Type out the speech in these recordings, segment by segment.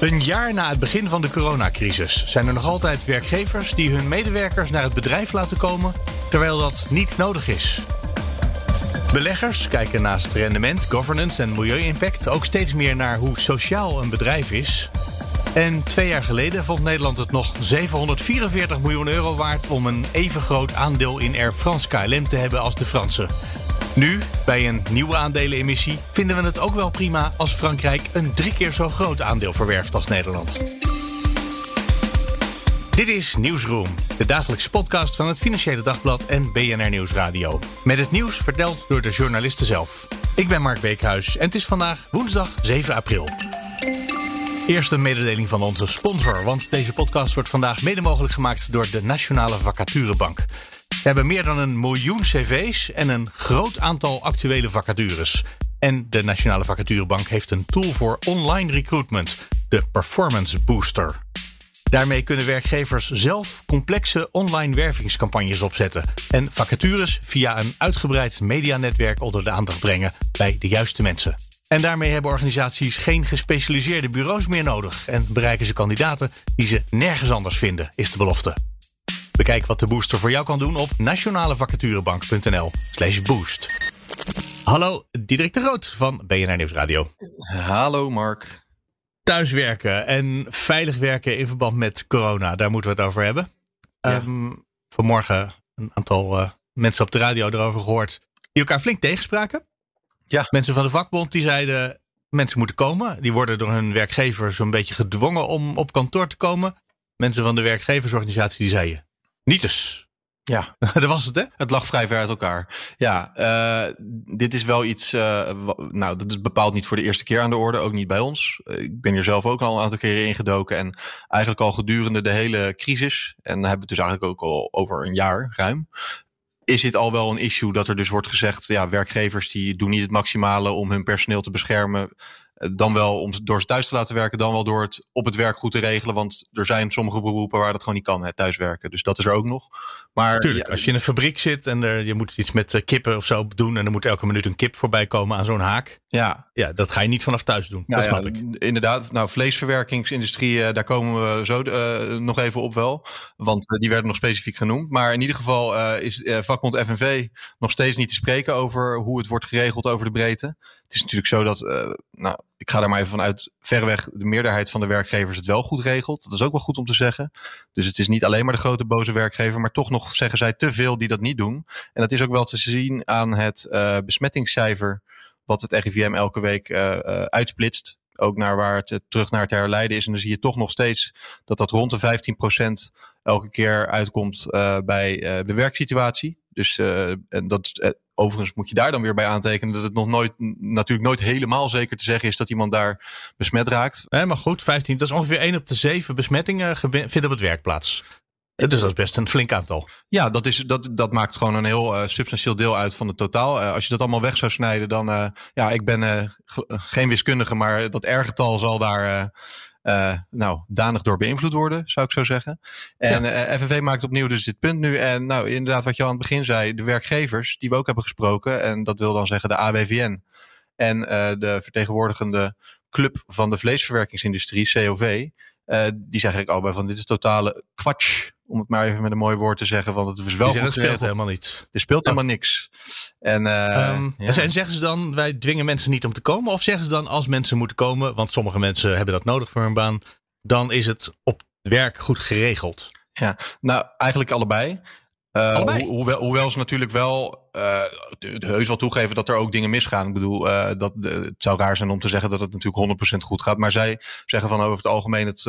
Een jaar na het begin van de coronacrisis zijn er nog altijd werkgevers die hun medewerkers naar het bedrijf laten komen terwijl dat niet nodig is. Beleggers kijken naast rendement, governance en milieu-impact ook steeds meer naar hoe sociaal een bedrijf is. En twee jaar geleden vond Nederland het nog 744 miljoen euro waard om een even groot aandeel in Air France KLM te hebben als de Fransen. Nu, bij een nieuwe aandelenemissie, vinden we het ook wel prima als Frankrijk een drie keer zo groot aandeel verwerft als Nederland. Dit is Nieuwsroom, de dagelijkse podcast van het Financiële Dagblad en BNR Nieuwsradio. Met het nieuws verteld door de journalisten zelf. Ik ben Mark Beekhuis en het is vandaag woensdag 7 april. Eerst een mededeling van onze sponsor, want deze podcast wordt vandaag mede mogelijk gemaakt door de Nationale Vacaturebank. We hebben meer dan een miljoen cv's en een groot aantal actuele vacatures. En de Nationale Vacaturebank heeft een tool voor online recruitment, de Performance Booster. Daarmee kunnen werkgevers zelf complexe online wervingscampagnes opzetten en vacatures via een uitgebreid medianetwerk onder de aandacht brengen bij de juiste mensen. En daarmee hebben organisaties geen gespecialiseerde bureaus meer nodig en bereiken ze kandidaten die ze nergens anders vinden, is de belofte. Bekijk wat de booster voor jou kan doen op nationalevacaturebank.nl/slash boost. Hallo, Diederik de Groot van BNR Nieuwsradio. Hallo Mark. Thuiswerken en veilig werken in verband met corona, daar moeten we het over hebben. Ja. Ehm, vanmorgen een aantal eh, mensen op de radio erover gehoord die elkaar flink tegenspraken. Ja. Mensen van de vakbond die zeiden mensen moeten komen. Die worden door hun werkgever zo'n beetje gedwongen om op kantoor te komen. Mensen van de werkgeversorganisatie die zeiden niet eens. Ja, dat was het hè? het lag vrij ver uit elkaar. Ja, eh, dit is wel iets. eh, nou, dat is bepaald niet voor de eerste keer aan de orde, ook niet bij ons. Eh, ik ben hier zelf ook al een aantal keren ingedoken. En eigenlijk al gedurende de hele crisis, en dan hebben we het dus eigenlijk ook al over een jaar ruim. Is dit al wel een issue dat er dus wordt gezegd, ja, werkgevers die doen niet het maximale om hun personeel te beschermen. Dan wel om door ze thuis te laten werken, dan wel door het op het werk goed te regelen. Want er zijn sommige beroepen waar dat gewoon niet kan, het thuiswerken. Dus dat is er ook nog. Maar Tuurlijk, ja, als je in een fabriek zit en er, je moet iets met eh, kippen of zo doen. En er moet elke minuut een kip voorbij komen aan zo'n haak. ja, Ja, dat ga je niet vanaf thuis doen. Nou dat ja, snap ik. Inderdaad, nou, vleesverwerkingsindustrie, eh, daar komen we zo eh, nog even op wel. Want die werden nog specifiek genoemd. Maar in ieder geval is vakbond FNV nog steeds niet te spreken over hoe het wordt geregeld over de breedte. Het is natuurlijk zo dat, eh, nou, ik ga er maar even vanuit, verreweg de meerderheid van de werkgevers het wel goed regelt. Dat is ook wel goed om te zeggen. Dus het is niet alleen maar de grote boze werkgever, maar toch nog zeggen zij te veel die dat niet doen. En dat is ook wel te zien aan het eh, besmettingscijfer wat het RIVM elke week eh, uitsplitst. Ook naar waar het terug naar het herleiden is. En dan zie je toch nog steeds dat dat rond de 15% elke keer uitkomt bij de werksituatie. Dus en dat, overigens moet je daar dan weer bij aantekenen dat het nog nooit, natuurlijk nooit helemaal zeker te zeggen is dat iemand daar besmet raakt. Nee, maar goed, 15. Dat is ongeveer 1 op de 7 besmettingen vindt op het werk plaats. Dus dat is best een flink aantal. Ja, dat, is, dat, dat maakt gewoon een heel eh, substantieel deel uit van het totaal. Eh, als je dat allemaal weg zou snijden, dan. eh, ja, ik ben ge- geen wiskundige, maar dat R-getal zal daar. Eh, eh, nou, danig door beïnvloed worden, zou ik zo zeggen. En eh, FNV maakt opnieuw dus dit punt nu. En nou, inderdaad, wat je al aan het begin zei, de werkgevers die we ook hebben gesproken, en dat wil dan zeggen de AWVN en eh, de vertegenwoordigende club van de vleesverwerkingsindustrie, COV, eh, die zeggen ik allebei van dit is totale kwatsch. Om het maar even met een mooi woord te zeggen, want het is wel zeggen, dat speelt geregeld. helemaal niet. Er speelt helemaal niks. En, eh, Ehm, ja. En zeggen ze dan, wij dwingen mensen niet om te komen? Of zeggen ze dan, als mensen moeten komen, want sommige mensen hebben dat nodig voor hun baan, dan is het op werk goed geregeld? Ja, nou, eigenlijk allebei. Eh, ho- hoewel, hoewel ze natuurlijk wel de heus wel toegeven dat er ook dingen misgaan. Ik bedoel, eh, dat, het zou raar zijn om te zeggen dat het natuurlijk 100% goed gaat. Maar zij zeggen van over het algemeen, het,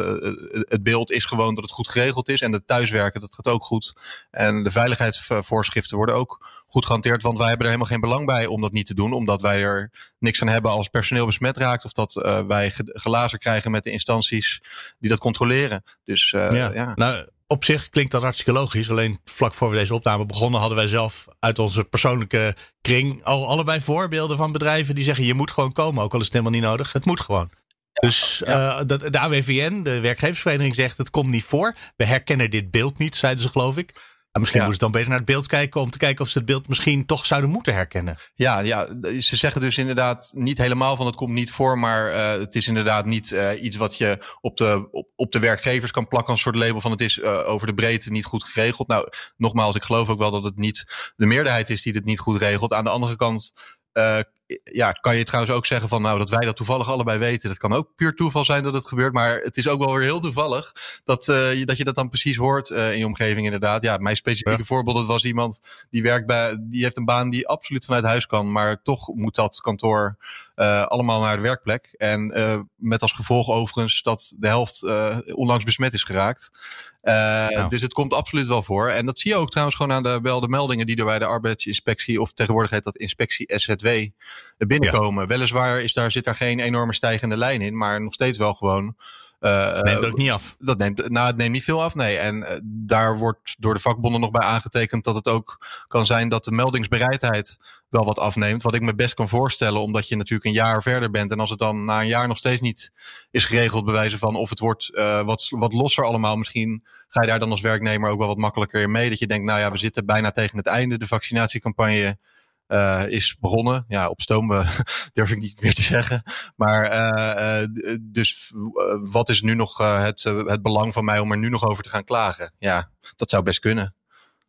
het beeld is gewoon dat het goed geregeld is. En het thuiswerken, dat gaat ook goed. En de veiligheidsvoorschriften worden ook goed gehanteerd. Want wij hebben er helemaal geen belang bij om dat niet te doen. Omdat wij er niks aan hebben als personeel besmet raakt. Of dat wij ge- glazen krijgen met de instanties die dat controleren. Dus eh, ja. Nou, op zich klinkt dat hartstikke logisch. Alleen vlak voor we deze opname begonnen, hadden wij zelf uit onze persoonlijke kring al allebei voorbeelden van bedrijven die zeggen: je moet gewoon komen, ook al is het helemaal niet nodig. Het moet gewoon. dus ja. dat, de AWVN, de werkgeversvereniging, zegt: het komt niet voor. We herkennen dit beeld niet, zeiden ze, geloof ik. En misschien ja. moeten ze dan beter naar het beeld kijken om te kijken of ze het beeld misschien toch zouden moeten herkennen. Ja, ja ze zeggen dus inderdaad niet helemaal van het komt niet voor, maar uh, het is inderdaad niet uh, iets wat je op de, op, op, de werkgevers kan plakken als soort label van het is uh, over de breedte niet goed geregeld. Nou, nogmaals, ik geloof ook wel dat het niet de meerderheid is die het niet goed regelt. Aan de andere kant ja, kan je trouwens ook zeggen van nou dat wij dat toevallig allebei weten. Dat kan ook puur toeval zijn dat het gebeurt. Maar het is ook wel weer heel toevallig dat, uh, je, dat je dat dan precies hoort uh, in je omgeving inderdaad. Ja, mijn specifieke ja. voorbeeld dat was iemand die werkt bij, die heeft een baan die absoluut vanuit huis kan. Maar toch moet dat kantoor uh, allemaal naar de werkplek. En met als gevolg overigens dat de helft onlangs besmet is geraakt. Uh, nou. Dus het komt absoluut wel voor. En dat zie je ook trouwens gewoon aan de, wel de meldingen die er bij de arbeidsinspectie, of tegenwoordig heet dat inspectie SZW, binnenkomen. Ja. Weliswaar is daar, zit daar geen enorme stijgende lijn in, maar nog steeds wel gewoon. Uh, neemt ook niet af. Dat neemt, nou, het neemt niet veel af, nee. En uh, daar wordt door de vakbonden nog bij aangetekend dat het ook kan zijn dat de meldingsbereidheid wel wat afneemt. Wat ik me best kan voorstellen, omdat je natuurlijk een jaar verder bent. En als het dan na een jaar nog steeds niet is geregeld, bewijzen van of het wordt uh, wat, wat losser allemaal. Misschien ga je daar dan als werknemer ook wel wat makkelijker in mee. Dat je denkt, nou ja, we zitten bijna tegen het einde. De vaccinatiecampagne uh, is begonnen. Ja, op stoom durf ik niet meer te zeggen. Maar uh, uh, dus wat is nu nog het, het belang van mij om er nu nog over te gaan klagen? Ja, dat zou best kunnen.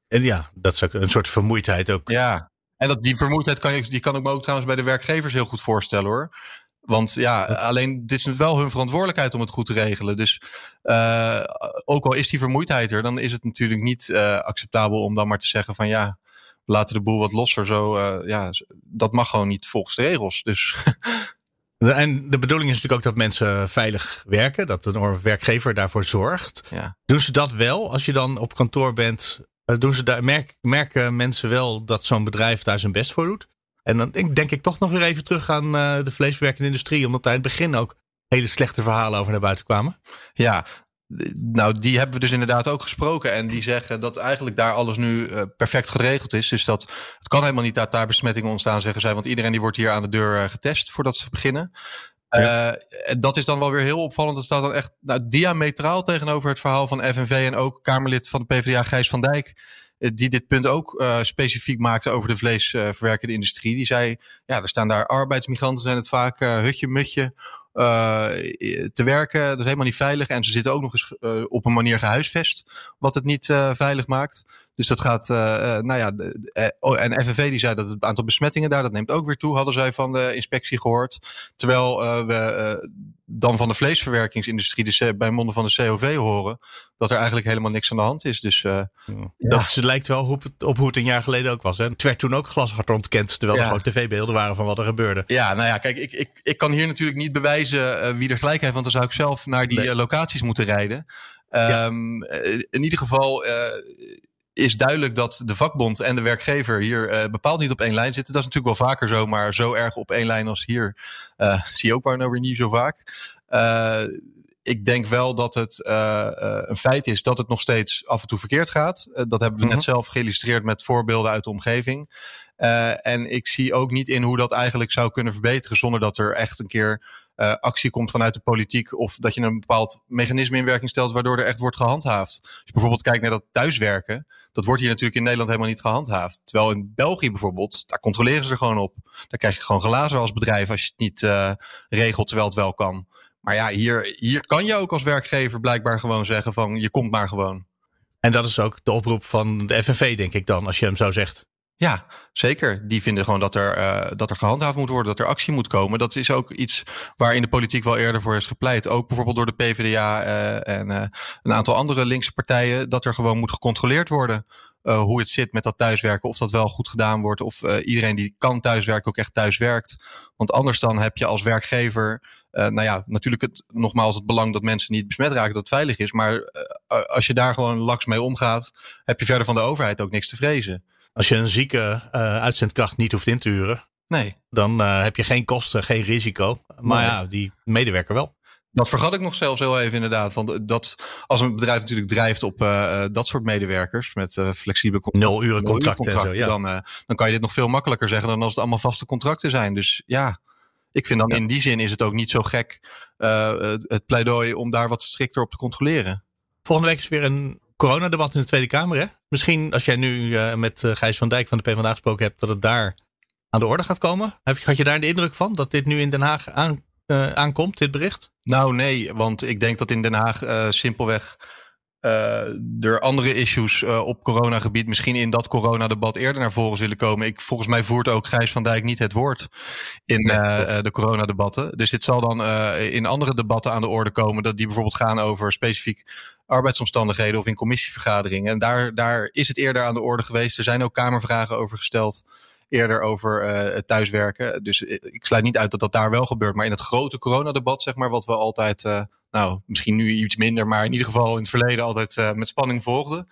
En ja, dat is ook een soort vermoeidheid ook. Ja, en dat, die vermoeidheid kan, je, die kan ik me ook trouwens bij de werkgevers heel goed voorstellen hoor. Want ja, alleen dit is wel hun verantwoordelijkheid om het goed te regelen. Dus uh, ook al is die vermoeidheid er, dan is het natuurlijk niet uh, acceptabel om dan maar te zeggen van ja, we laten de boel wat losser. Zo, uh, ja, dat mag gewoon niet volgens de regels. Dus. En de bedoeling is natuurlijk ook dat mensen veilig werken, dat een werkgever daarvoor zorgt. Ja. Doen ze dat wel als je dan op kantoor bent? Doen ze daar, merk, merken mensen wel dat zo'n bedrijf daar zijn best voor doet? En dan denk, denk ik toch nog weer even terug aan uh, de vleesverwerkende industrie, omdat daar in het begin ook hele slechte verhalen over naar buiten kwamen. Ja, nou, die hebben we dus inderdaad ook gesproken. En die zeggen dat eigenlijk daar alles nu uh, perfect geregeld is. Dus dat het kan helemaal niet dat daar besmettingen ontstaan, zeggen zij. Want iedereen die wordt hier aan de deur uh, getest voordat ze beginnen. Ja. Uh, dat is dan wel weer heel opvallend. Dat staat dan echt nou, diametraal tegenover het verhaal van FNV en ook Kamerlid van de PvdA Gijs van Dijk die dit punt ook uh, specifiek maakte over de vleesverwerkende industrie. Die zei, ja, er staan daar arbeidsmigranten, zijn het vaak uh, hutje, mutje uh, te werken. Dat is helemaal niet veilig. En ze zitten ook nog eens uh, op een manier gehuisvest, wat het niet uh, veilig maakt. Dus dat gaat, nou ja, oh, en FNV die zei dat het aantal besmettingen daar, dat neemt ook weer toe, hadden zij van de inspectie gehoord. Terwijl we dan van de vleesverwerkingsindustrie, dus bij monden van de COV horen, dat er eigenlijk helemaal niks aan de hand is. Dus, uh, ja. Dat lijkt wel op, op hoe het een jaar geleden ook was. Hè? Het werd toen ook glashard ontkend, terwijl ja. er gewoon tv-beelden waren van wat er gebeurde. Ja, nou ja, kijk, ik, ik, ik kan hier natuurlijk niet bewijzen uh, wie er gelijk heeft, want dan zou ik zelf naar die nee. uh, locaties moeten rijden. Ja. Um, in ieder geval is duidelijk dat de vakbond en de werkgever hier uh, bepaald niet op één lijn zitten. Dat is natuurlijk wel vaker zo, maar zo erg op één lijn als hier uh, zie je ook maar nou weer niet zo vaak. Uh, ik denk wel dat het een feit is dat het nog steeds af en toe verkeerd gaat. dat hebben we mm -hmm. net zelf geïllustreerd met voorbeelden uit de omgeving. en ik zie ook niet in hoe dat eigenlijk zou kunnen verbeteren zonder dat er echt een keer uh, actie komt vanuit de politiek. Of dat je een bepaald mechanisme in werking stelt waardoor er echt wordt gehandhaafd. Als je bijvoorbeeld kijkt naar dat thuiswerken. Dat wordt hier natuurlijk in Nederland helemaal niet gehandhaafd. Terwijl in België bijvoorbeeld, daar controleren ze gewoon op. Daar krijg je gewoon glazen als bedrijf als je het niet uh, regelt terwijl het wel kan. Maar ja, hier, hier kan je ook als werkgever blijkbaar gewoon zeggen van je komt maar gewoon. En dat is ook de oproep van de FNV, denk ik dan, als je hem zo zegt. Ja, zeker. Die vinden gewoon dat er, uh, dat er gehandhaafd moet worden, dat er actie moet komen. Dat is ook iets waar in de politiek wel eerder voor is gepleit. Ook bijvoorbeeld door de PvdA uh, en uh, een aantal andere linkse partijen. Dat er gewoon moet gecontroleerd worden hoe het zit met dat thuiswerken. Of dat wel goed gedaan wordt. Of iedereen die kan thuiswerken ook echt thuis werkt. Want anders dan heb je als werkgever nou ja, natuurlijk het, nogmaals het belang dat mensen niet besmet raken, dat het veilig is. Maar als je daar gewoon laks mee omgaat, heb je verder van de overheid ook niks te vrezen. Als je een zieke uh, uitzendkracht niet hoeft in te huren, nee. dan uh, heb je geen kosten, geen risico. Maar nee. ja, die medewerker wel. Dat vergat ik nog zelfs heel even inderdaad. Want dat, als een bedrijf natuurlijk drijft op uh, dat soort medewerkers met uh, flexibele contracten. Nul uren contracten, contracten zo, ja. dan, uh, dan kan je dit nog veel makkelijker zeggen dan als het allemaal vaste contracten zijn. Dus ja, ik vind dan in die zin is het ook niet zo gek het pleidooi om daar wat strikter op te controleren. Volgende week is weer een coronadebat in de Tweede Kamer. Hè? Misschien als jij nu met Gijs van Dijk van de PvdA gesproken hebt, dat het daar aan de orde gaat komen. Had je daar de indruk van dat dit nu in Den Haag aan uh, aankomt, dit bericht? Nou, nee, want ik denk dat in Den Haag uh, simpelweg uh, er andere issues op coronagebied misschien in dat coronadebat eerder naar voren zullen komen. Ik, volgens mij voert ook Gijs van Dijk niet het woord in de coronadebatten. Dus dit zal dan in andere debatten aan de orde komen, dat die bijvoorbeeld gaan over specifiek arbeidsomstandigheden of in commissievergaderingen. En daar, daar is het eerder aan de orde geweest. Er zijn ook Kamervragen over gesteld eerder over uh, thuiswerken. Dus eh, ik sluit niet uit dat dat daar wel gebeurt. Maar in het grote coronadebat, zeg maar, wat we altijd, uh, nou, misschien nu iets minder, maar in ieder geval in het verleden altijd uh, met spanning volgden.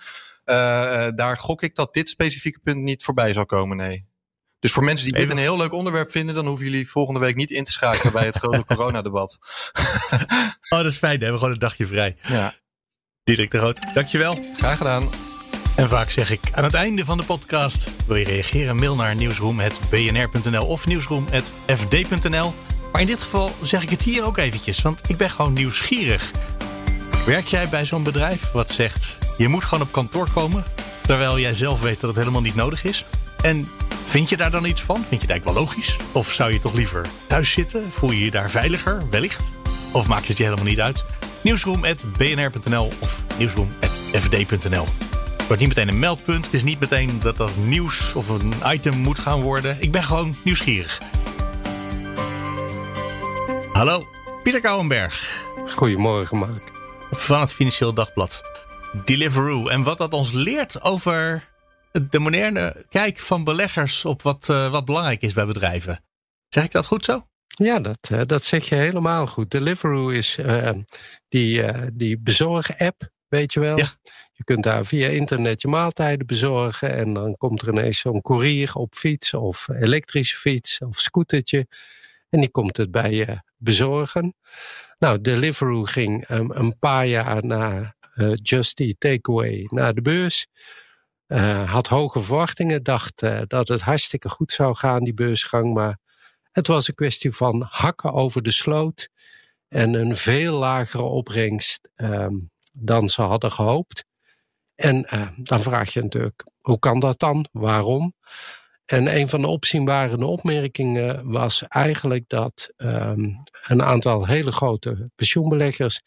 daar gok ik dat dit specifieke punt niet voorbij zal komen, nee. Dus voor mensen die dit een heel leuk onderwerp vinden, dan hoeven jullie volgende week niet in te schakelen bij het grote coronadebat. oh, dat is fijn. Dan hebben we gewoon een dagje vrij. Ja. Diederik de Groot, dankjewel. Graag gedaan. En vaak zeg ik aan het einde van de podcast: wil je reageren? Mail naar nieuwsroom.bnr.nl of nieuwsroom.fd.nl. Maar in dit geval zeg ik het hier ook eventjes, want ik ben gewoon nieuwsgierig. Werk jij bij zo'n bedrijf wat zegt: je moet gewoon op kantoor komen, terwijl jij zelf weet dat het helemaal niet nodig is? En vind je daar dan iets van? Vind je het eigenlijk wel logisch? Of zou je toch liever thuis zitten? Voel je je daar veiliger, wellicht? Of maakt het je helemaal niet uit? Nieuwsroom.bnr.nl of nieuwsroom.fd.nl wordt niet meteen een meldpunt. Het is niet meteen dat dat nieuws of een item moet gaan worden. Ik ben gewoon nieuwsgierig. Hallo, Pieter Kouwenberg. Goedemorgen, Mark. Van het Financieel Dagblad. Deliveroo. En wat dat ons leert over de moderne kijk van beleggers op wat, uh, wat belangrijk is bij bedrijven. Zeg ik dat goed zo? Ja, dat, uh, dat zeg je helemaal goed. Deliveroo is uh, die, die bezorg-app, weet je wel. Ja. Je kunt daar via internet je maaltijden bezorgen. En dan komt er ineens zo'n courier op fiets of elektrische fiets of scootertje. En die komt het bij je bezorgen. Nou, Deliveroo ging um, een paar jaar na uh, Just Eat Takeaway naar de beurs. Uh, had hoge verwachtingen, dacht uh, dat het hartstikke goed zou gaan, die beursgang. Maar het was een kwestie van hakken over de sloot. En een veel lagere opbrengst um, dan ze hadden gehoopt. En uh, dan vraag je natuurlijk, hoe kan dat dan? Waarom? En een van de opzienbarende opmerkingen was eigenlijk dat um, een aantal hele grote pensioenbeleggers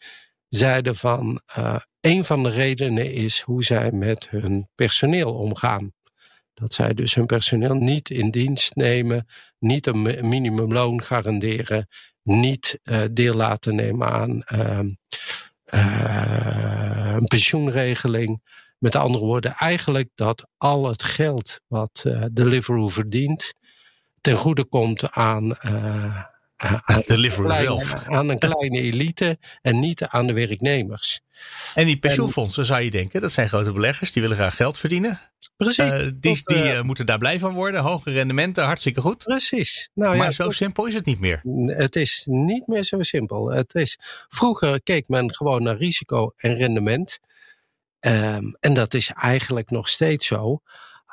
zeiden van uh, een van de redenen is hoe zij met hun personeel omgaan. Dat zij dus hun personeel niet in dienst nemen, niet een minimumloon garanderen, niet uh, deel laten nemen aan een pensioenregeling. Met andere woorden, eigenlijk dat al het geld wat uh, Deliveroo verdient ten goede komt aan, aan, Deliveroo zelf. aan een kleine elite en niet aan de werknemers. En die pensioenfondsen zou je denken, dat zijn grote beleggers, die willen graag geld verdienen. Precies. Uh, die die uh, moeten daar blij van worden. Hoge rendementen, hartstikke goed. Precies. Nou, maar ja, zo simpel is het niet meer. Het is niet meer zo simpel. Het is, vroeger keek men gewoon naar risico en rendement. Um, en dat is eigenlijk nog steeds zo.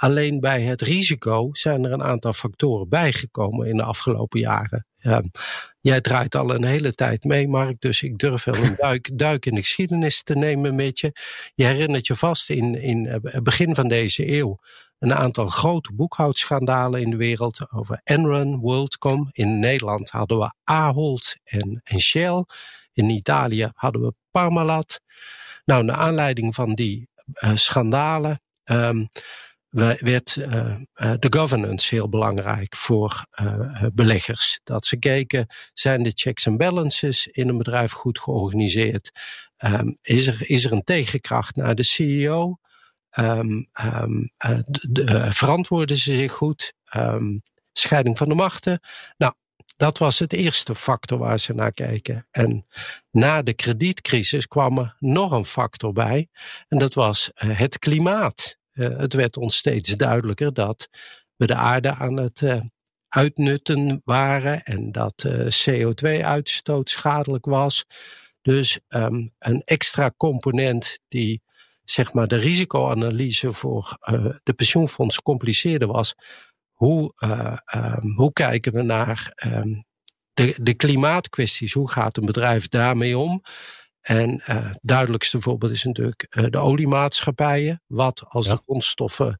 Alleen bij het risico zijn er een aantal factoren bijgekomen in de afgelopen jaren. Um, jij draait al een hele tijd mee, Mark, dus ik durf wel een duik, duik in de geschiedenis te nemen met je. Je herinnert je vast in, in het begin van deze eeuw een aantal grote boekhoudschandalen in de wereld over Enron, WorldCom. In Nederland hadden we Ahold en, en Shell. In Italië hadden we Parmalat. Nou, naar aanleiding van die uh, schandalen um, werd uh, de governance heel belangrijk voor uh, beleggers. Dat ze keken, zijn de checks en balances in een bedrijf goed georganiseerd? Um, is, er, is er een tegenkracht naar de CEO? Um, de, de, verantwoorden ze zich goed? scheiding van de machten? Nou, dat was het eerste factor waar ze naar keken. En na de kredietcrisis kwam er nog een factor bij. En dat was het klimaat. Uh, het werd ons steeds duidelijker dat we de aarde aan het, uh, uitnutten waren en dat CO2-uitstoot schadelijk was. Dus um, een extra component die zeg maar de risicoanalyse voor uh, de pensioenfonds compliceerder was. Hoe, um, hoe kijken we naar um, de, de klimaatkwesties? Hoe gaat een bedrijf daarmee om? En uh, het duidelijkste voorbeeld is natuurlijk uh, de oliemaatschappijen. Wat als ja. de grondstoffen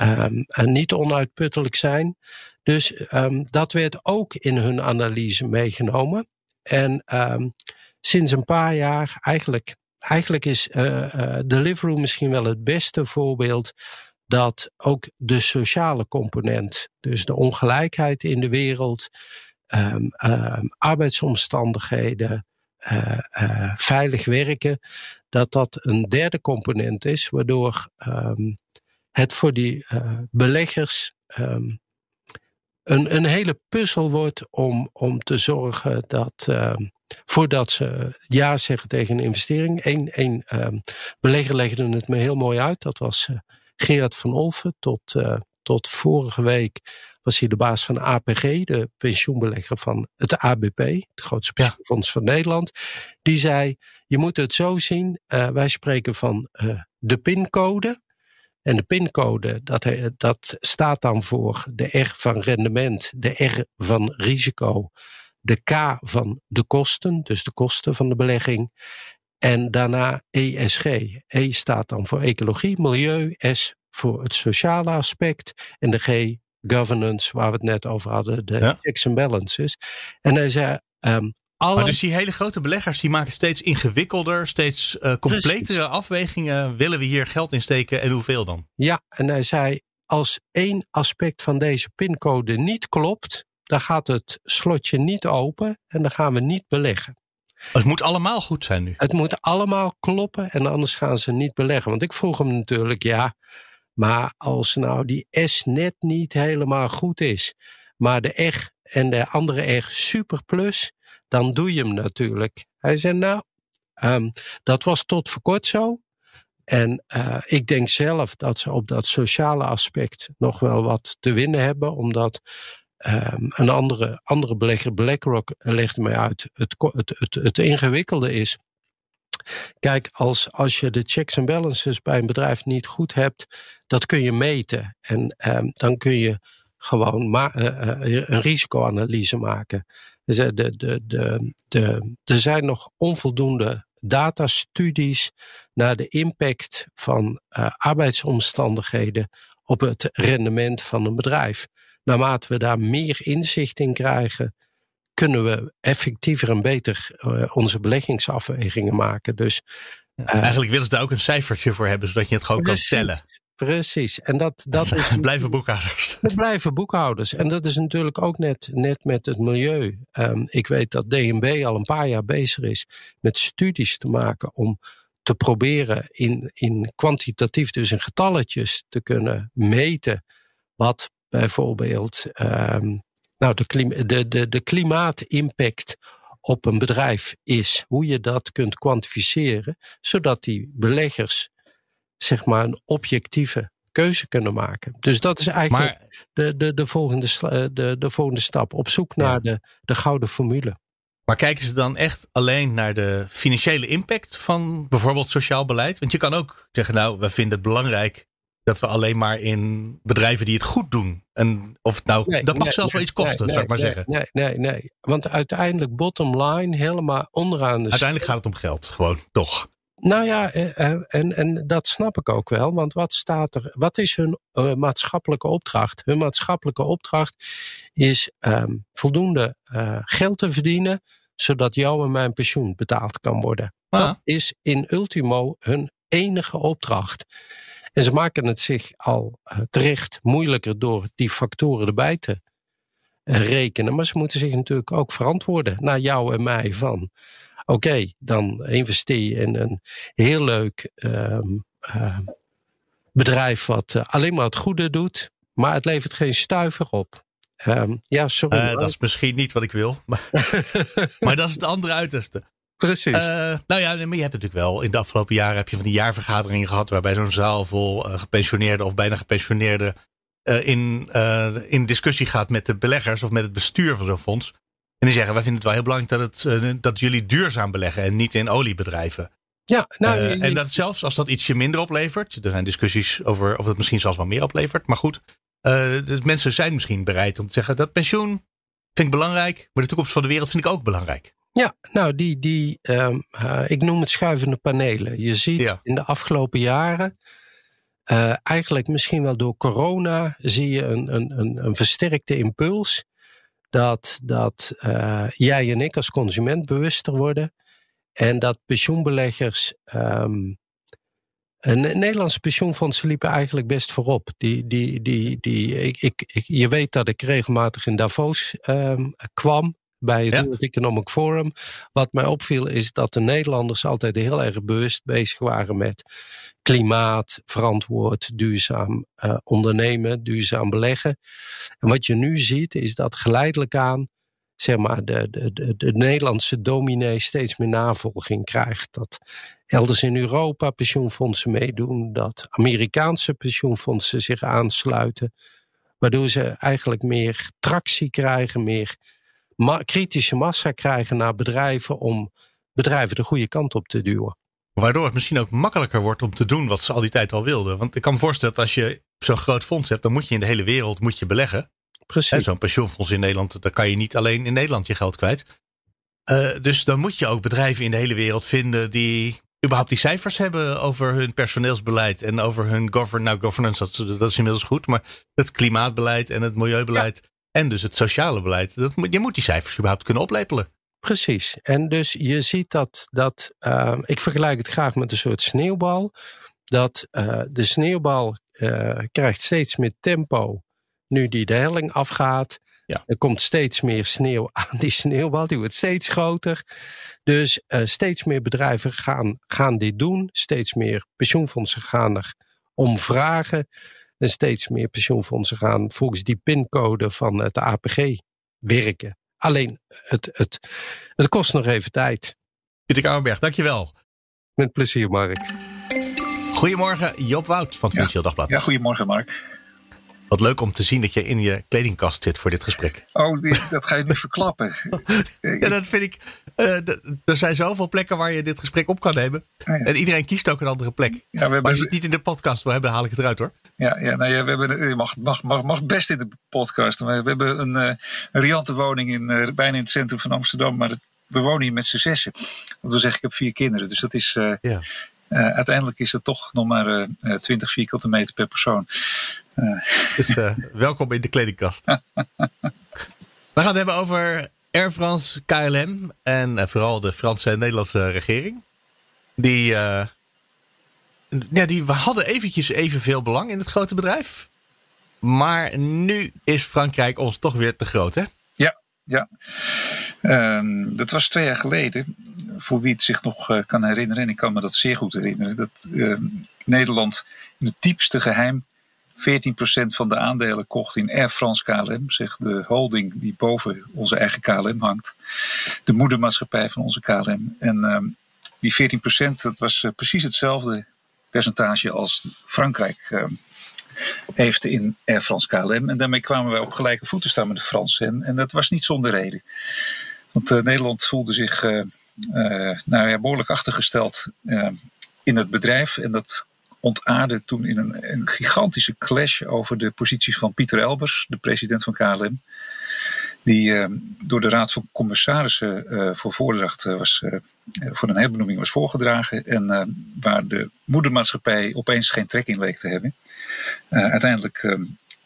um, niet onuitputtelijk zijn. Dus um, dat werd ook in hun analyse meegenomen. En um, sinds een paar jaar eigenlijk, eigenlijk is uh, Deliveroo misschien wel het beste voorbeeld dat ook de sociale component, dus de ongelijkheid in de wereld, arbeidsomstandigheden, uh, uh, veilig werken, dat dat een derde component is, waardoor um, het voor die uh, beleggers um, een, een hele puzzel wordt om, om te zorgen dat um, voordat ze ja zeggen tegen een investering. Eén um, belegger legde het me heel mooi uit. Dat was Gerard van Olven. Tot, tot vorige week was hij de baas van APG, de pensioenbelegger van het ABP, het grootste pensioenfonds van Nederland. Die zei: Je moet het zo zien. Uh, wij spreken van de pincode. En de pincode, dat, dat staat dan voor de R van rendement, de R van risico, de K van de kosten, dus de kosten van de belegging. En daarna ESG. E staat dan voor ecologie, milieu, S voor het sociale aspect en de G governance, waar we het net over hadden, de ja. checks and balances. En hij zei, um, alle... Maar dus die hele grote beleggers die maken steeds ingewikkelder, steeds uh, completere Precies. afwegingen. Willen we hier geld in steken en hoeveel dan? Ja, en hij zei, als één aspect van deze pincode niet klopt, dan gaat het slotje niet open en dan gaan we niet beleggen. Het moet allemaal goed zijn nu. Het moet allemaal kloppen en anders gaan ze niet beleggen. Want ik vroeg hem natuurlijk, ja, maar als nou die S net niet helemaal goed is, maar de R en de andere R super plus, dan doe je hem natuurlijk. Hij zei, nou, um, dat was tot voor kort zo. En uh, ik denk zelf dat ze op dat sociale aspect nog wel wat te winnen hebben, omdat um, een andere, andere belegger, BlackRock, legde mij uit, het, het, het, het ingewikkelde is. Kijk, als, als je de checks en balances bij een bedrijf niet goed hebt, dat kun je meten. En um, dan kun je gewoon uh, uh, een risicoanalyse maken. Dus de, de, de, de, er zijn nog onvoldoende datastudies naar de impact van arbeidsomstandigheden op het rendement van een bedrijf. Naarmate we daar meer inzicht in krijgen, kunnen we effectiever en beter uh, onze beleggingsafwegingen maken. Dus, uh, Eigenlijk willen ze daar ook een cijfertje voor hebben, zodat je het gewoon precies, kan tellen. Precies. En dat, dat is. blijven boekhouders. Dat blijven boekhouders. En dat is natuurlijk ook net, net met het milieu. Um, ik weet dat DNB al een paar jaar bezig is met studies te maken om te proberen in, in kwantitatief, dus in getalletjes, te kunnen meten wat bijvoorbeeld um, nou, de, klima de, de, de klimaatimpact op een bedrijf is. Hoe je dat kunt kwantificeren, zodat die beleggers zeg maar een objectieve keuze kunnen maken. Dus dat is eigenlijk maar, de, de, de, volgende, de, de volgende stap. Op zoek naar ja. de, de gouden formule. Maar kijken ze dan echt alleen naar de financiële impact van bijvoorbeeld sociaal beleid? Want je kan ook zeggen, nou, we vinden het belangrijk dat we alleen maar in bedrijven die het goed doen. En of het nou, nee, dat mag nee, zelfs wel iets kosten, nee, zou ik maar zeggen. Nee, nee, nee. Want uiteindelijk, bottom line, helemaal onderaan de. Uiteindelijk gaat het om geld, gewoon, toch? Nou ja, en, en, en dat snap ik ook wel. Want wat staat er? Wat is hun uh, maatschappelijke opdracht? Hun maatschappelijke opdracht is um, voldoende uh, geld te verdienen, zodat jouw en mijn pensioen betaald kan worden. Ah. Dat is in ultimo hun enige opdracht. En ze maken het zich al uh, terecht moeilijker door die factoren erbij te uh, rekenen. Maar ze moeten zich natuurlijk ook verantwoorden naar jou en mij van. Oké, okay, dan investeer je in een heel leuk um, uh, bedrijf wat alleen maar het goede doet, maar het levert geen stuiver op. Um, ja, sorry. Uh, dat is misschien niet wat ik wil. Maar, maar dat is het andere uiterste. Precies. Uh, nou ja, maar je hebt natuurlijk wel in de afgelopen jaren heb je van die jaarvergaderingen gehad waarbij zo'n zaal vol uh, gepensioneerde of bijna gepensioneerde in, in discussie gaat met de beleggers of met het bestuur van zo'n fonds. En die zeggen, wij vinden het wel heel belangrijk dat, het, dat jullie duurzaam beleggen en niet in oliebedrijven. Ja, nou, en dat zelfs als dat ietsje minder oplevert. Er zijn discussies over of het misschien zelfs wel meer oplevert. Maar goed, de mensen zijn misschien bereid om te zeggen dat pensioen vind ik belangrijk. Maar de toekomst van de wereld vind ik ook belangrijk. Ja, nou, die, die um, uh, ik noem het schuivende panelen. Je ziet ja. in de afgelopen jaren, uh, eigenlijk misschien wel door corona, zie je een, een, een, een versterkte impuls. Dat, dat uh, jij en ik als consument bewuster worden. En dat pensioenbeleggers. Um, en Nederlandse pensioenfondsen liepen eigenlijk best voorop. Die, die, die, die, ik, ik, je weet dat ik regelmatig in Davos um, kwam bij het. World Economic Forum. Wat mij opviel is dat de Nederlanders altijd heel erg bewust bezig waren met klimaat, verantwoord, duurzaam uh, ondernemen, duurzaam beleggen. En wat je nu ziet is dat geleidelijk aan zeg maar, de, de, de, de Nederlandse dominee steeds meer navolging krijgt. Dat elders in Europa pensioenfondsen meedoen, dat Amerikaanse pensioenfondsen zich aansluiten, waardoor ze eigenlijk meer tractie krijgen, meer ma kritische massa krijgen naar bedrijven om bedrijven de goede kant op te duwen. Waardoor het misschien ook makkelijker wordt om te doen wat ze al die tijd al wilden. Want ik kan me voorstellen dat als je zo'n groot fonds hebt, dan moet je in de hele wereld moet je beleggen. Precies. Zo'n pensioenfonds in Nederland, daar kan je niet alleen in Nederland je geld kwijt. Uh, dus dan moet je ook bedrijven in de hele wereld vinden die überhaupt die cijfers hebben over hun personeelsbeleid en over hun govern nou, governance. Dat, dat, is inmiddels goed, maar het klimaatbeleid en het milieubeleid. Ja. En dus het sociale beleid. Dat, je moet die cijfers überhaupt kunnen oplepelen. Precies. En dus je ziet dat, dat uh, ik vergelijk het graag met een soort sneeuwbal. Dat uh, de sneeuwbal uh, krijgt steeds meer tempo nu die de helling afgaat. Ja. Er komt steeds meer sneeuw aan die sneeuwbal, die wordt steeds groter. Dus uh, steeds meer bedrijven gaan, gaan dit doen. Steeds meer pensioenfondsen gaan er om vragen. En steeds meer pensioenfondsen gaan volgens die pincode van het APG werken. Alleen, het, het, het kost nog even tijd. Pieter Kouwenberg, dankjewel. Met plezier, Mark. Goedemorgen, Job Wout van het Financieel ja. Dagblad. Ja, goedemorgen, Mark. Wat leuk om te zien dat je in je kledingkast zit voor dit gesprek. Oh, dat ga je niet verklappen. ja, dat vind ik. Uh, er zijn zoveel plekken waar je dit gesprek op kan nemen. Ah, ja. En iedereen kiest ook een andere plek. Ja, maar als je het niet in de podcast wil hebben, haal ik het eruit hoor. Ja, ja, nou ja we hebben, je mag, mag, mag, mag best in de podcast. We hebben een, uh, een riante woning in, uh, bijna in het centrum van Amsterdam. Maar we wonen hier met z'n zessen. Dat wil zeggen, ik heb vier kinderen. Dus dat is. ja. Uh, uiteindelijk is het toch nog maar uh, 20 vierkante meter per persoon. Uh. Dus welkom in de kledingkast. We gaan het hebben over Air France, KLM en vooral de Franse en Nederlandse regering. Die, ja, die hadden eventjes evenveel belang in het grote bedrijf. Maar nu is Frankrijk ons toch weer te groot, hè? Ja, ja. Uh, dat was twee jaar geleden. Voor wie het zich nog uh, kan herinneren, en ik kan me dat zeer goed herinneren, dat uh, Nederland in het diepste geheim 14% van de aandelen kocht in Air France KLM, zeg de holding die boven onze eigen KLM hangt, de moedermaatschappij van onze KLM. En uh, die 14% dat was eh, precies hetzelfde percentage als Frankrijk ehm, heeft in Air France KLM. En daarmee kwamen wij op gelijke voeten staan met de Fransen. En, dat was niet zonder reden. Want uh, Nederland voelde zich uh, uh, nou ja, behoorlijk achtergesteld in het bedrijf. En dat ontaarde toen in een, een, gigantische clash over de posities van Pieter Elbers, de president van KLM. Die door de Raad van Commissarissen voor voordracht was, voor een herbenoeming was voorgedragen. En waar de moedermaatschappij opeens geen trek in leek te hebben. uiteindelijk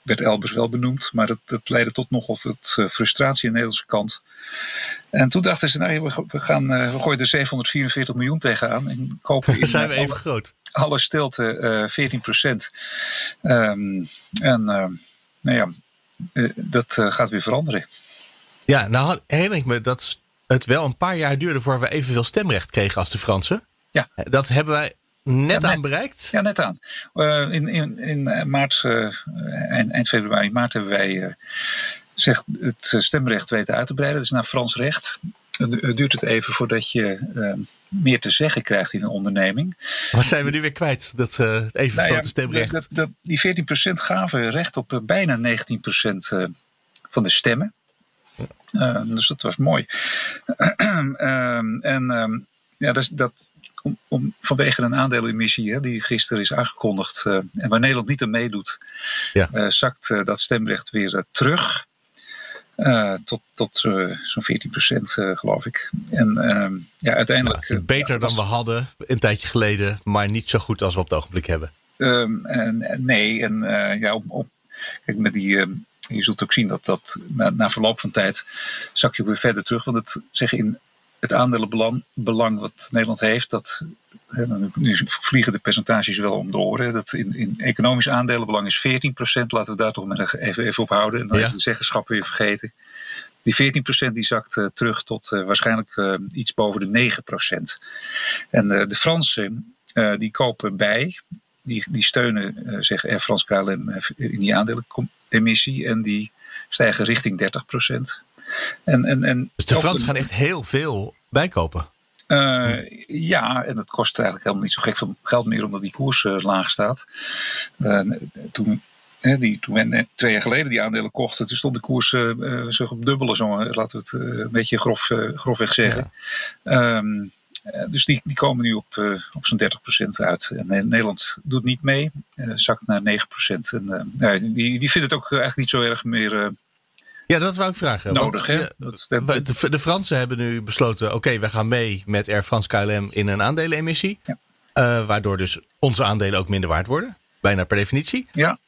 werd Elbers wel benoemd, maar dat, dat leidde tot nogal wat uh, frustratie aan de Nederlandse kant. En toen dachten ze, nou, we, gaan, uh, we gooien er 744 miljoen tegenaan en kopen in, zijn we even alle, groot. Alle stilte uh, 14 procent. Um, en nou ja, dat gaat weer veranderen. Ja, nou herinner ik me dat het wel een paar jaar duurde voor we evenveel stemrecht kregen als de Fransen. Ja. Dat hebben wij net, ja, aan bereikt? Ja, net aan. Uh, in, in, in maart, uh, eind, eind, februari, maart hebben wij uh, zegt het stemrecht weten uit te breiden. Dat is naar Frans recht. duurt het even voordat je meer te zeggen krijgt in een onderneming. Maar zijn we nu weer kwijt, dat even nou grote stemrecht? Dat, dat, die 14% gaven recht op bijna 19% van de stemmen. dus dat was mooi. en ja, dat, dat, om, om, vanwege een aandelenemissie hè, die gisteren is aangekondigd uh, en waar Nederland niet aan meedoet, ja. uh, zakt uh, dat stemrecht weer terug. tot tot zo'n 14 procent, geloof ik. En ehm, ja, uiteindelijk. Ja, beter dan we hadden een tijdje geleden, maar niet zo goed als we op het ogenblik hebben. Ehm, en, nee, en ja, op, op, kijk, met die ehm, je zult ook zien dat dat na, na verloop van tijd zak je weer verder terug. Want het zeggen in het aandelenbelang belang wat Nederland heeft, dat, hè, nu vliegen de percentages wel om de oren. Dat in, in economisch aandelenbelang is 14%. Laten we daar toch maar even, even op houden. En dan ja. even de zeggenschap weer vergeten. Die 14% die zakt uh, terug tot uh, waarschijnlijk uh, iets boven de 9%. En de Fransen die kopen bij. Die, die steunen, zeggen Air France KLM, in die aandelenemissie. En die stijgen richting 30 procent. En, en, en dus de Fransen gaan echt heel veel bijkopen? Uh, ja, en dat kost eigenlijk helemaal niet zo gek veel geld meer omdat die koers uh, laag staat. Uh, toen, die, toen we twee jaar geleden die aandelen kochten, toen stond de koers zich op dubbele, zo, laten we het een beetje grof, grofweg zeggen. Ja. Um, dus die, die komen nu op, op zo'n 30% uit. En Nederland doet niet mee, zakt naar 9%. En, die, die vindt het ook eigenlijk niet zo erg meer ja, dat wou ik vragen. Nodig, hè? De, de, Fransen hebben nu besloten: oké, we gaan mee met Air France KLM in een aandelenemissie. Ja. Uh, waardoor dus onze aandelen ook minder waard worden. Bijna per definitie. Ja.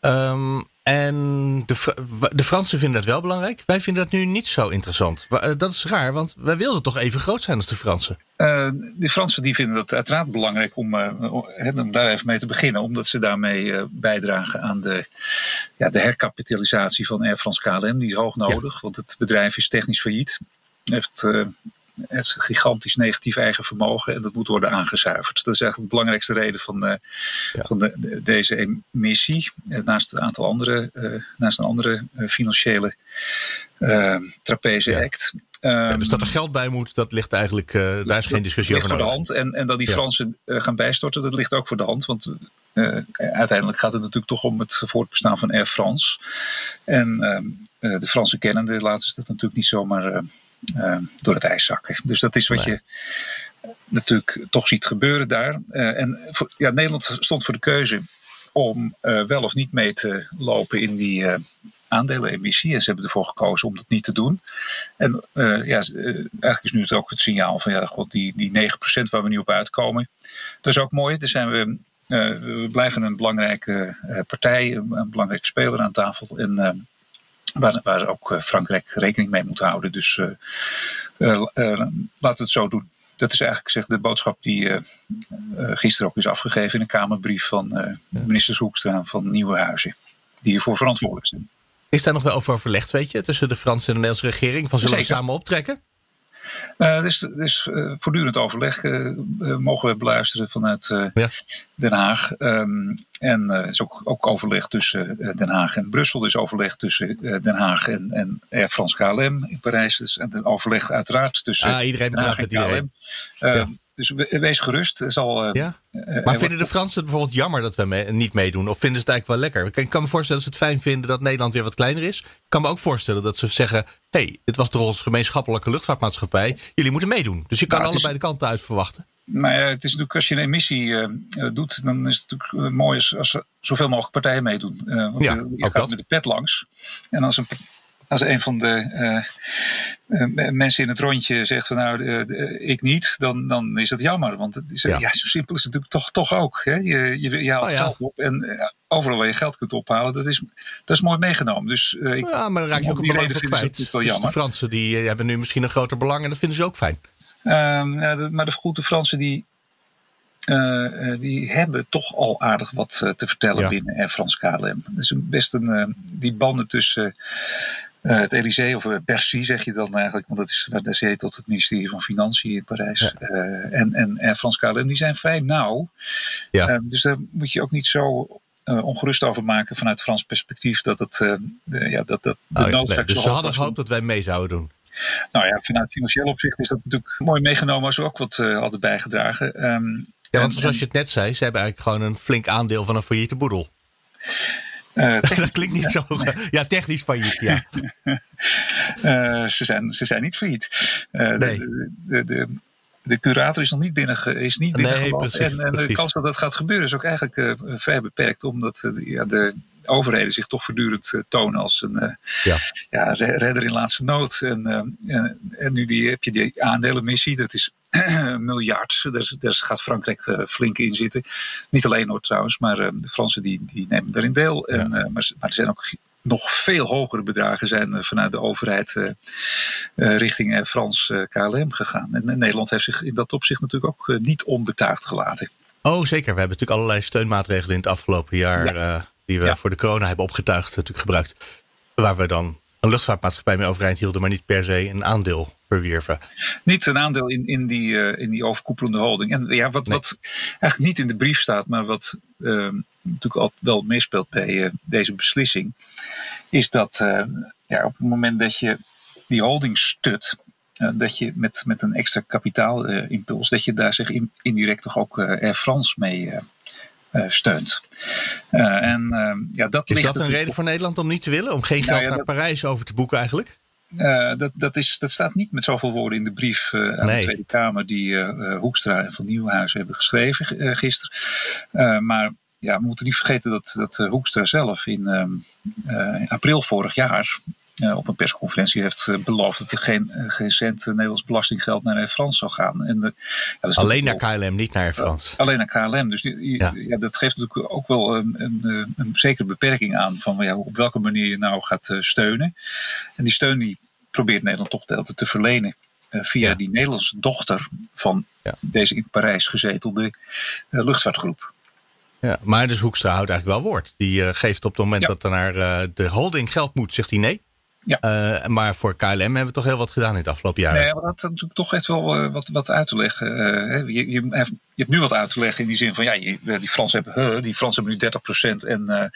Um, en de, de Fransen vinden dat wel belangrijk. Wij vinden dat nu niet zo interessant. Eh, dat is raar, want wij wilden toch even groot zijn als de Fransen. Uh, de Fransen die vinden dat uiteraard belangrijk om, uh, om daar even mee te beginnen. Omdat ze daarmee uh, bijdragen aan de, ja, de herkapitalisatie van Air France KLM. Die is hoog nodig, ja. want het bedrijf is technisch failliet. Heeft heeft een gigantisch negatief eigen vermogen en dat moet worden aangezuiverd. Dat is eigenlijk de belangrijkste reden van, ja. van de, deze emissie. Uh, naast een aantal andere, uh, naast een andere financiële trapeze ja. act. Ja, dus dat er geld bij moet, dat ligt eigenlijk, uh, daar is geen discussie over. ligt voor de hand. En, en dat die Fransen uh, gaan bijstorten, dat ligt ook voor de hand. Want uh, uiteindelijk gaat het natuurlijk toch om het voortbestaan van Air France. En ehm, de Fransen kennende laten ze dat natuurlijk niet zomaar door het ijs zakken. Dus dat is wat nee. je natuurlijk toch ziet gebeuren daar. en voor, ja, Nederland stond voor de keuze om wel of niet mee te lopen in die aandelenemissie. En ze hebben ervoor gekozen om dat niet te doen. En uh, ja, eigenlijk is nu het ook het signaal van ja, god, die, die 9% waar we nu op uitkomen. Dat is ook mooi. Daar zijn we. Uh, we blijven een belangrijke uh, partij, een, een, belangrijke speler aan tafel. En waar, waar ook Frankrijk rekening mee moet houden. Dus laten we het zo doen. Dat is eigenlijk zeg, de boodschap die gisteren ook is afgegeven in een Kamerbrief van minister Hoekstra van Nieuwenhuizen. Die hiervoor verantwoordelijk zijn. Is daar nog wel over overlegd, weet je, tussen de Franse en de Nederlandse regering? Van zullen we samen optrekken? Uh, het is, het is uh, voortdurend overleg. Uh, mogen we beluisteren vanuit ja. Den Haag. Um, en er is ook, ook, overleg tussen Den Haag en Brussel. Er is overleg tussen Den Haag en, en Air France KLM in Parijs. Dus, en overleg uiteraard tussen ah, iedereen Den Haag en KLM. Ja. Dus wees gerust. Zal, uh, ja? Uh, maar vinden de Fransen het bijvoorbeeld jammer dat we mee, niet meedoen? Of vinden ze het eigenlijk wel lekker? Ik kan me voorstellen dat ze het fijn vinden dat Nederland weer wat kleiner is. Ik kan me ook voorstellen dat ze zeggen: hé, hey, dit was toch onze gemeenschappelijke luchtvaartmaatschappij. Jullie moeten meedoen. Dus je kan nou, allebei is, de kanten uit verwachten. Maar ja, het is natuurlijk als je een emissie uh, doet, dan is het natuurlijk mooi als, als zoveel mogelijk partijen meedoen. want ja, je gaat dat. met de pet langs. En als een als een van de uh, uh, mensen in het rondje zegt van nou, uh, ik niet, dan, dan is het jammer. Want het is, ja. ja. zo simpel is het natuurlijk toch, toch ook. Hè? Je, je, je haalt oh, ja. geld op en overal waar je geld kunt ophalen, dat is, dat is mooi meegenomen. Dus, ik, ja, maar dan raak je ook een belang voor kwijt. Dus de Fransen die hebben nu misschien een groter belang en dat vinden ze ook fijn. Ja, de, maar de goede Fransen die, uh, die hebben toch al aardig wat uh, te vertellen ja. binnen Air France KLM. Dus best een, uh, die banden tussen het Elysée, of Bercy zeg je dan eigenlijk, want dat is waar de zee tot het ministerie van Financiën in Parijs. Ja. en, en Air France KLM, die zijn vrij nauw. Ja. dus daar moet je ook niet zo ongerust over maken vanuit Frans perspectief dat het ja, dat, dat de oh, noodzaak nee, Dus ze hadden gehoopt dat wij mee zouden doen. Nou ja, vanuit financieel opzicht is dat natuurlijk mooi meegenomen als we ook wat hadden bijgedragen. Um, ja, want zoals je het net zei, ze hebben eigenlijk gewoon een flink aandeel van een failliete boedel. Uh, dat klinkt niet zo. Ja, technisch failliet, ja. uh, ze, zijn, ze zijn niet failliet. Uh, nee. de, de, de, de, curator is nog niet binnen, is niet binnen nee, precies, en, en de kans dat dat gaat gebeuren is ook eigenlijk vrij beperkt, omdat ja, de overheden zich toch voortdurend tonen als een ja. ja. redder in laatste nood. En, uh, en nu die, heb je die aandelenmissie, dat is miljard. Daar, daar, gaat Frankrijk flink in zitten. Niet alleen hoor trouwens, maar de Fransen die, die nemen daarin deel. En, maar, maar er zijn ook nog veel hogere bedragen zijn vanuit de overheid uh, richting Frans KLM gegaan. En Nederland heeft zich in dat opzicht natuurlijk ook niet onbetuigd gelaten. Oh, zeker. We hebben natuurlijk allerlei steunmaatregelen in het afgelopen jaar ja die we voor de corona hebben opgetuigd, natuurlijk gebruikt. Waar we dan een luchtvaartmaatschappij mee overeind hielden, maar niet per se een aandeel verwierven. Niet een aandeel in, in, die, uh, in die overkoepelende holding. En ja, wat, wat eigenlijk niet in de brief staat, maar wat uh, natuurlijk al wel meespeelt bij uh, deze beslissing, is dat eh, ja, op het moment dat je die holding stut, dat je met, met een extra kapitaalimpuls, dat je daar zich in, indirect toch ook Air France mee steunt. Uh, en, uh, ja, dat is dat een reden voor Nederland om niet te willen? Om geen nou geld naar Parijs over te boeken eigenlijk? dat, dat, is, dat staat niet met zoveel woorden in de brief aan nee. de Tweede Kamer die Hoekstra en Van Nieuwenhuizen hebben geschreven gisteren. maar ja, we moeten niet vergeten dat, dat Hoekstra zelf in ehm, april vorig jaar uh, op een persconferentie heeft uh, beloofd dat er geen, uh, geen cent Nederlands belastinggeld naar Air France zou gaan. En, ja, alleen naar KLM, niet naar Air France. alleen naar KLM. Dus die, ja. ja. dat geeft natuurlijk ook wel een, een, een zekere beperking aan van ja, op welke manier je nou gaat steunen. En die steun die probeert Nederland toch altijd te verlenen. via die Nederlandse dochter van deze in Parijs gezetelde luchtvaartgroep. Ja, maar dus Hoekstra houdt eigenlijk wel woord. Die geeft op het moment dat er naar de holding geld moet, zegt hij nee. Ja. Uh, maar voor KLM hebben we toch heel wat gedaan in het afgelopen jaar. Nee, maar dat natuurlijk toch echt wel uh, wat, wat uit te leggen. Uh, je, je, je, hebt nu wat uit te leggen in die zin van, ja, je, die Fransen hebben, die Fransen hebben nu 30% en, en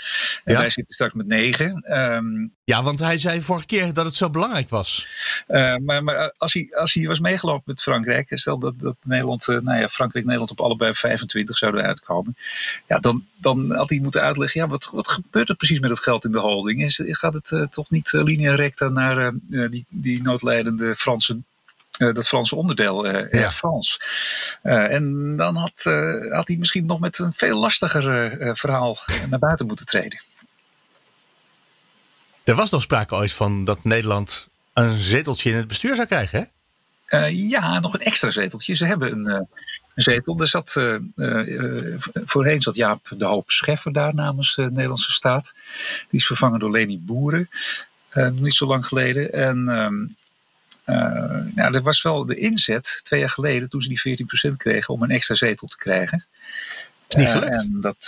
ja. wij zitten straks met 9. Um, ehm, ja, want hij zei vorige keer dat het zo belangrijk was. maar maar als, hij, als hij was meegelopen met Frankrijk, stel dat, dat Nederland, nou ja, Frankrijk Nederland op allebei 25 zouden uitkomen. Ja, dan, dan had hij moeten uitleggen, ja, wat, wat gebeurt er precies met het geld in de holding? Is, gaat het toch niet lineair recta naar uh, die, die noodlijdende Franse uh, dat Franse onderdeel, uh, France. Uh, en dan had, had hij misschien nog met een veel lastiger verhaal naar buiten moeten treden. Er was nog sprake ooit van dat Nederland een zeteltje in het bestuur zou krijgen, hè? ja, nog een extra zeteltje. Ze hebben een, een zetel. Er zat, voorheen zat Jaap de Hoop Scheffer daar namens de Nederlandse staat. Die is vervangen door Leni Boeren. Uh, niet zo lang geleden. En uh, nou, er was wel de inzet twee jaar geleden, toen ze die 14% kregen, om een extra zetel te krijgen. Niet gelukt. en dat,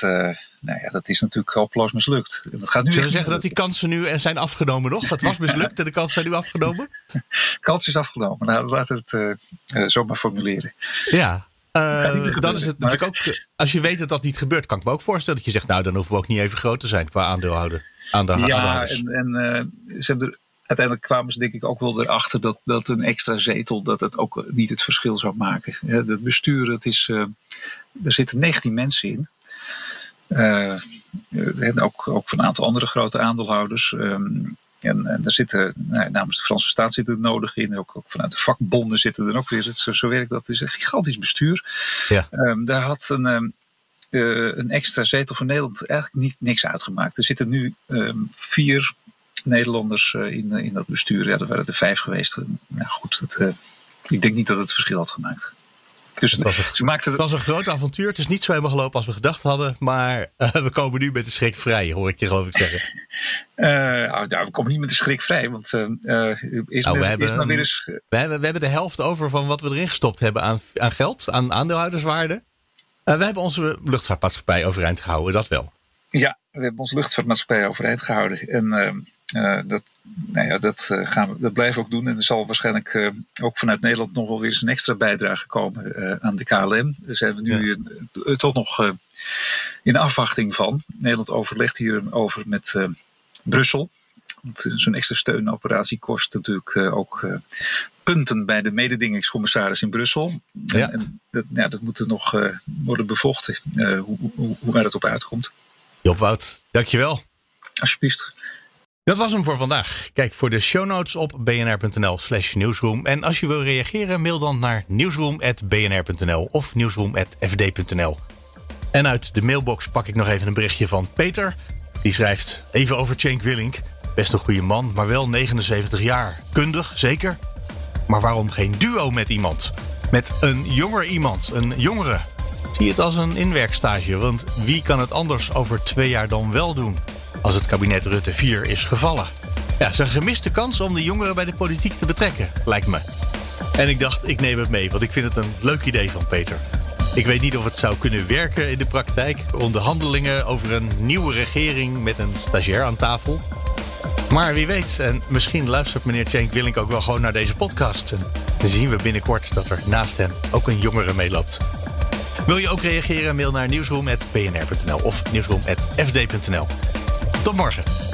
nou ja, dat is natuurlijk hopeloos mislukt. Dat gaat nu Zullen we zeggen dat die kansen nu zijn afgenomen nog? Dat was mislukt en de kansen zijn nu afgenomen? kans is afgenomen. Nou, laten we het zo maar formuleren. Ja, uh, dat is het natuurlijk ook. Als je weet dat dat niet gebeurt, kan ik me ook voorstellen dat je zegt: Nou, dan hoeven we ook niet even groot te zijn qua aandeelhouder aan de Ja, en, en uh, ze hebben er, uiteindelijk kwamen ze denk ik ook wel erachter dat, dat een extra zetel dat het ook niet het verschil zou maken. Het bestuur, het is, uh, er zitten 19 mensen in. Uh, en ook, ook van een aantal andere grote aandeelhouders. Um, en, en daar zitten, nou, namens de Franse staat zitten er nodig in. Ook, ook vanuit de vakbonden zitten er ook weer. Zo, zo werkt dat. Het is een gigantisch bestuur. Ja. Um, daar had een, um, uh, een extra zetel voor Nederland eigenlijk niet, niks uitgemaakt. Er zitten nu um, vier Nederlanders uh, in, in dat bestuur. Ja, er waren er vijf geweest. Nou goed, dat, ik denk niet dat het verschil had gemaakt. Dus het was, een, ze het was een groot avontuur. Het is niet zo helemaal gelopen als we gedacht hadden. Maar uh, we komen nu met de schrik vrij, hoor ik je geloof ik zeggen. Uh, nou, we komen niet met de schrik vrij. Want uh, is, nou, we, hebben, is maar weer eens... we, hebben, we hebben de helft over van wat we erin gestopt hebben aan, aan geld, aan aandeelhouderswaarde. Uh, we hebben onze luchtvaartmaatschappij overeind gehouden, dat wel. Ja, we hebben onze luchtvaartmaatschappij overeind gehouden. En uh, dat, nou ja, dat, uh, gaan we, dat blijven we ook doen. En er zal waarschijnlijk uh, ook vanuit Nederland nog wel weer eens een extra bijdrage komen aan de KLM. Daar zijn we nu ja. toch nog in afwachting van. Nederland overlegt hierover met Brussel. Want zo'n extra steunoperatie kost natuurlijk ook punten bij de mededingingscommissaris in Brussel. Ja. En dat, ja, dat moet er nog worden bevochten, hoe, hoe, hoe waar het op uitkomt. Job Wout, dankjewel. Alsjeblieft. Dat was hem voor vandaag. Kijk voor de show notes op bnr.nl slash nieuwsroom. En als je wil reageren, mail dan naar nieuwsroom.bnr.nl of nieuwsroom.fd.nl. En uit de mailbox pak ik nog even een berichtje van Peter. Die schrijft even over Cenk Willink. Best een goede man, maar wel 79 jaar. Kundig, zeker. Maar waarom geen duo met iemand? Met een jonger iemand, een jongere. Zie het als een inwerkstage, want wie kan het anders over twee jaar dan wel doen? Als het kabinet Rutte 4 is gevallen. Ja, een gemiste kans om de jongeren bij de politiek te betrekken, lijkt me. En ik dacht, ik neem het mee, want ik vind het een leuk idee van Peter. Ik weet niet of het zou kunnen werken in de praktijk. Onderhandelingen over een nieuwe regering met een stagiair aan tafel. Maar wie weet, en misschien luistert meneer Cenk Willink ook wel gewoon naar deze podcast. En dan zien we binnenkort dat er naast hem ook een jongere meeloopt. Wil je ook reageren? Mail naar nieuwsroom.bnr.nl of nieuwsroom.fd.nl. Tot morgen.